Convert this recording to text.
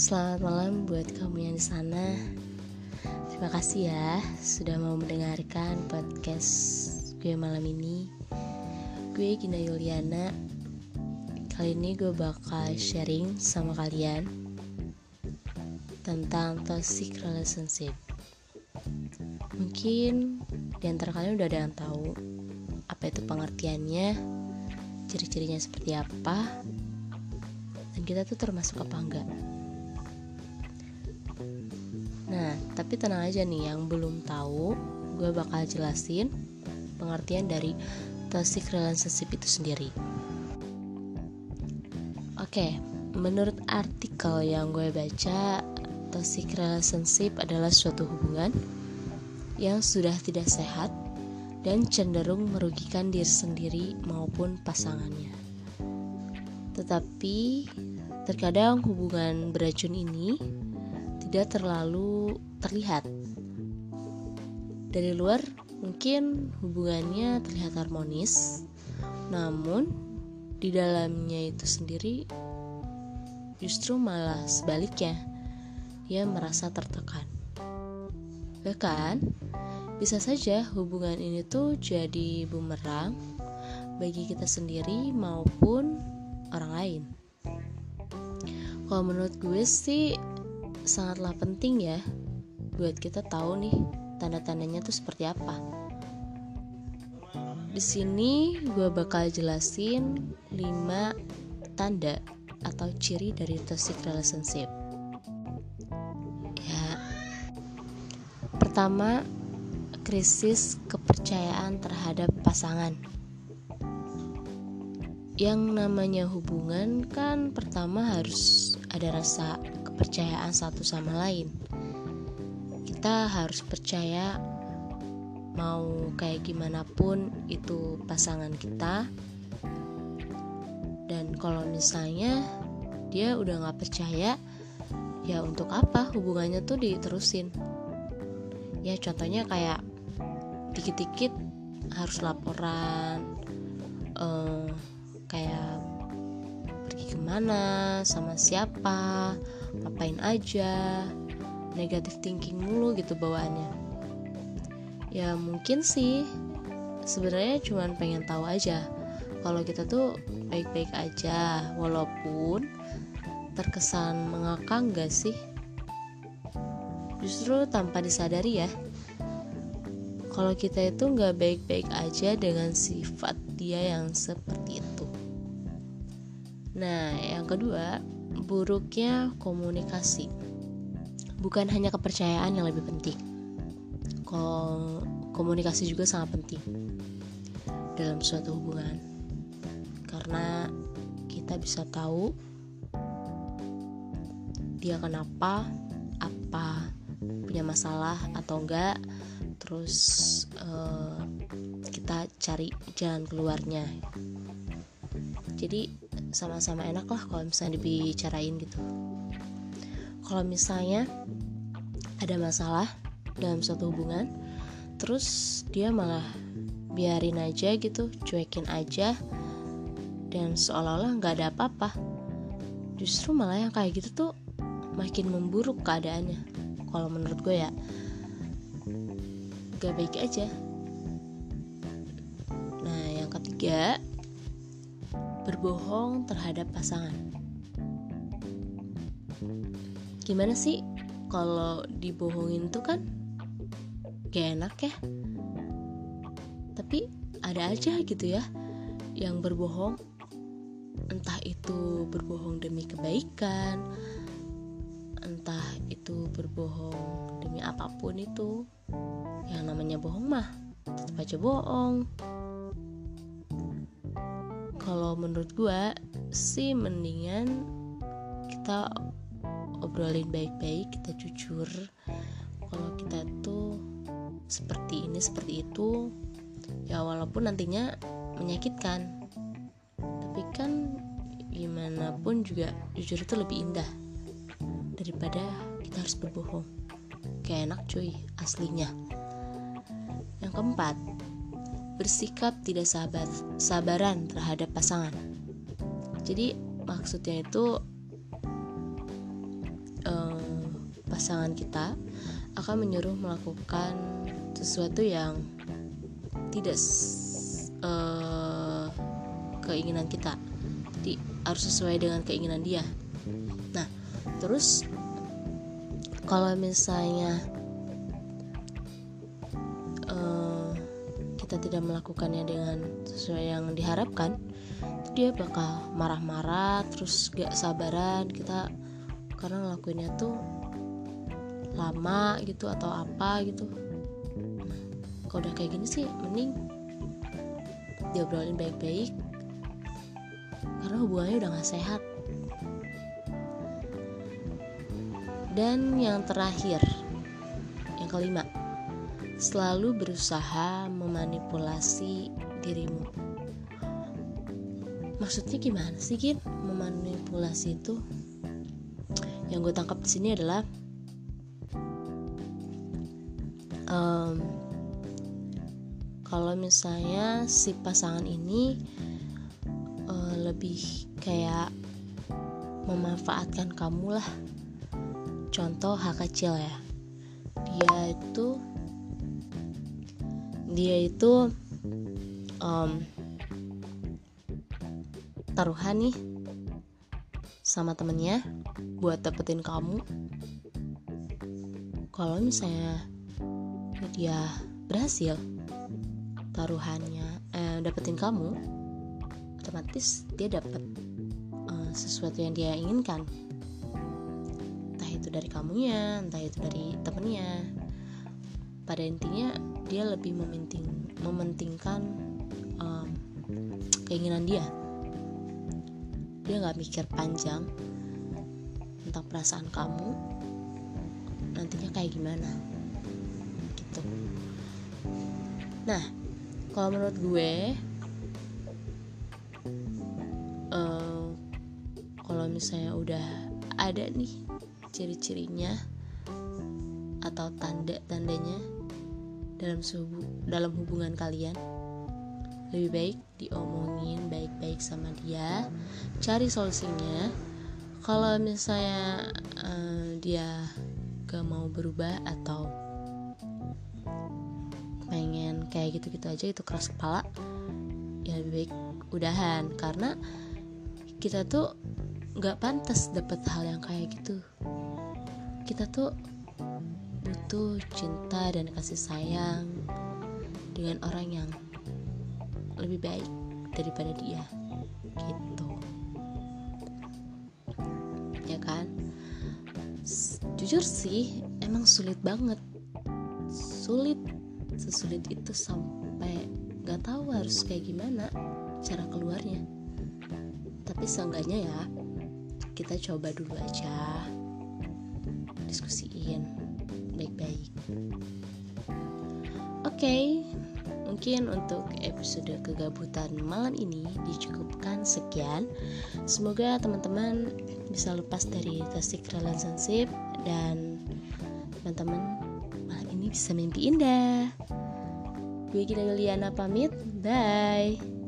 Selamat malam buat kamu yang di sana. Terima kasih ya sudah mau mendengarkan podcast gue malam ini. Gue Gina Yuliana. Kali ini gue bakal sharing sama kalian tentang toxic relationship. Mungkin di antara kalian udah ada yang tahu apa itu pengertiannya, ciri-cirinya seperti apa, dan kita tuh termasuk apa enggak. Nah, tapi tenang aja nih yang belum tahu, gue bakal jelasin pengertian dari toxic relationship itu sendiri. Oke, menurut artikel yang gue baca, toxic relationship adalah suatu hubungan yang sudah tidak sehat dan cenderung merugikan diri sendiri maupun pasangannya. Tetapi terkadang hubungan beracun ini tidak terlalu terlihat. Dari luar mungkin hubungannya terlihat harmonis, namun di dalamnya itu sendiri justru malah sebaliknya, ia merasa tertekan. Bahkan bisa saja hubungan ini tuh jadi bumerang bagi kita sendiri maupun orang lain. Kalau menurut gue sih sangatlah penting ya buat kita tahu nih tanda-tandanya tuh seperti apa. Di sini gue bakal jelasin 5 tanda atau ciri dari toxic relationship. Ya. Pertama, krisis kepercayaan terhadap pasangan. Yang namanya hubungan kan pertama harus ada rasa kepercayaan satu sama lain. Kita harus percaya mau kayak gimana pun itu pasangan kita. Dan kalau misalnya dia udah nggak percaya, ya untuk apa hubungannya tuh diterusin? Ya contohnya kayak dikit-dikit harus laporan, uh, kayak pergi ke mana, sama siapa, ngapain aja? Negatif thinking mulu gitu bawaannya. Ya mungkin sih. Sebenarnya cuma pengen tahu aja. Kalau kita tuh baik-baik aja walaupun terkesan mengakang gak sih? Justru tanpa disadari ya. Kalau kita itu nggak baik-baik aja dengan sifat dia yang seperti itu. Nah yang kedua buruknya komunikasi. Bukan hanya kepercayaan yang lebih penting. Komunikasi juga sangat penting dalam suatu hubungan. Karena kita bisa tahu dia kenapa, apa punya masalah atau enggak, terus uh, kita cari jalan keluarnya. Jadi sama-sama enak lah kalau misalnya dibicarain gitu. Kalau misalnya ada masalah dalam suatu hubungan terus dia malah biarin aja gitu cuekin aja dan seolah-olah nggak ada apa-apa. Justru malah yang kayak gitu tuh makin memburuk keadaannya. Kalau menurut gue ya gak baik aja. Nah yang ketiga berbohong terhadap pasangan. Gimana sih kalau dibohongin tuh kan gak enak ya? Tapi ada aja gitu ya yang berbohong. Entah itu berbohong demi kebaikan, entah itu berbohong demi apa pun itu. Yang namanya bohong mah tetap aja bohong kalau menurut gue sih mendingan kita obrolin baik-baik kita jujur. Kalau kita tuh seperti ini seperti itu ya walaupun nantinya menyakitkan. Tapi kan gimana pun juga jujur itu lebih indah daripada kita harus berbohong. Kayak enak cuy aslinya. Yang keempat bersikap tidak sabar, sabaran terhadap pasangan. Jadi maksudnya itu pasangan kita akan menyuruh melakukan sesuatu yang tidak uh, keinginan kita jadi harus sesuai dengan keinginan dia nah terus kalau misalnya tidak melakukannya dengan sesuai yang diharapkan dia bakal marah-marah terus gak sabaran. Kita karena ngelakuinnya tuh lama gitu atau apa gitu. Kalau udah kayak gini sih mending diobrolin baik-baik. Karena hubungannya udah gak sehat. Dan yang terakhir yang kelima selalu berusaha memanipulasi dirimu. Maksudnya gimana sih Gin? Memanipulasi itu? Yang gue tangkap di sini adalah um, kalau misalnya si pasangan ini uh, lebih kayak memanfaatkan kamu lah. Contoh hak kecil ya. Dia itu dia itu um, taruhan nih sama temennya buat dapetin kamu. Kalau misalnya dia berhasil taruhannya eh, dapetin kamu otomatis dia dapat uh, sesuatu yang dia inginkan. Entah itu dari kamunya entah itu dari temennya pada intinya dia lebih mementing mementingkan um, keinginan dia. Dia nggak mikir panjang tentang perasaan kamu nantinya kayak gimana gitu. Nah kalau menurut gue uh, kalau misalnya udah ada nih ciri-cirinya atau tanda-tandanya dalam suhu, dalam hubungan kalian. Lebih baik diomongin baik-baik sama dia cari solusinya. Kalau misalnya uh, dia gak mau berubah atau pengen kayak gitu-gitu aja itu keras kepala ya lebih baik udahan. Karena kita tuh nggak pantas dapet hal yang kayak gitu. Kita tuh butuh cinta dan kasih sayang dengan orang yang lebih baik daripada dia gitu. Ya kan? Jujur sih emang sulit banget. Sulit sesulit itu sampai gak tahu harus kayak gimana cara keluarnya. Tapi seenggaknya ya kita coba dulu aja. Diskusiin baik-baik oke okay, mungkin untuk episode kegabutan malam ini dicukupkan sekian semoga teman-teman bisa lepas dari toxic relationship dan teman-teman ini bisa mimpi indah. Gue Gina Yuliana pamit, bye.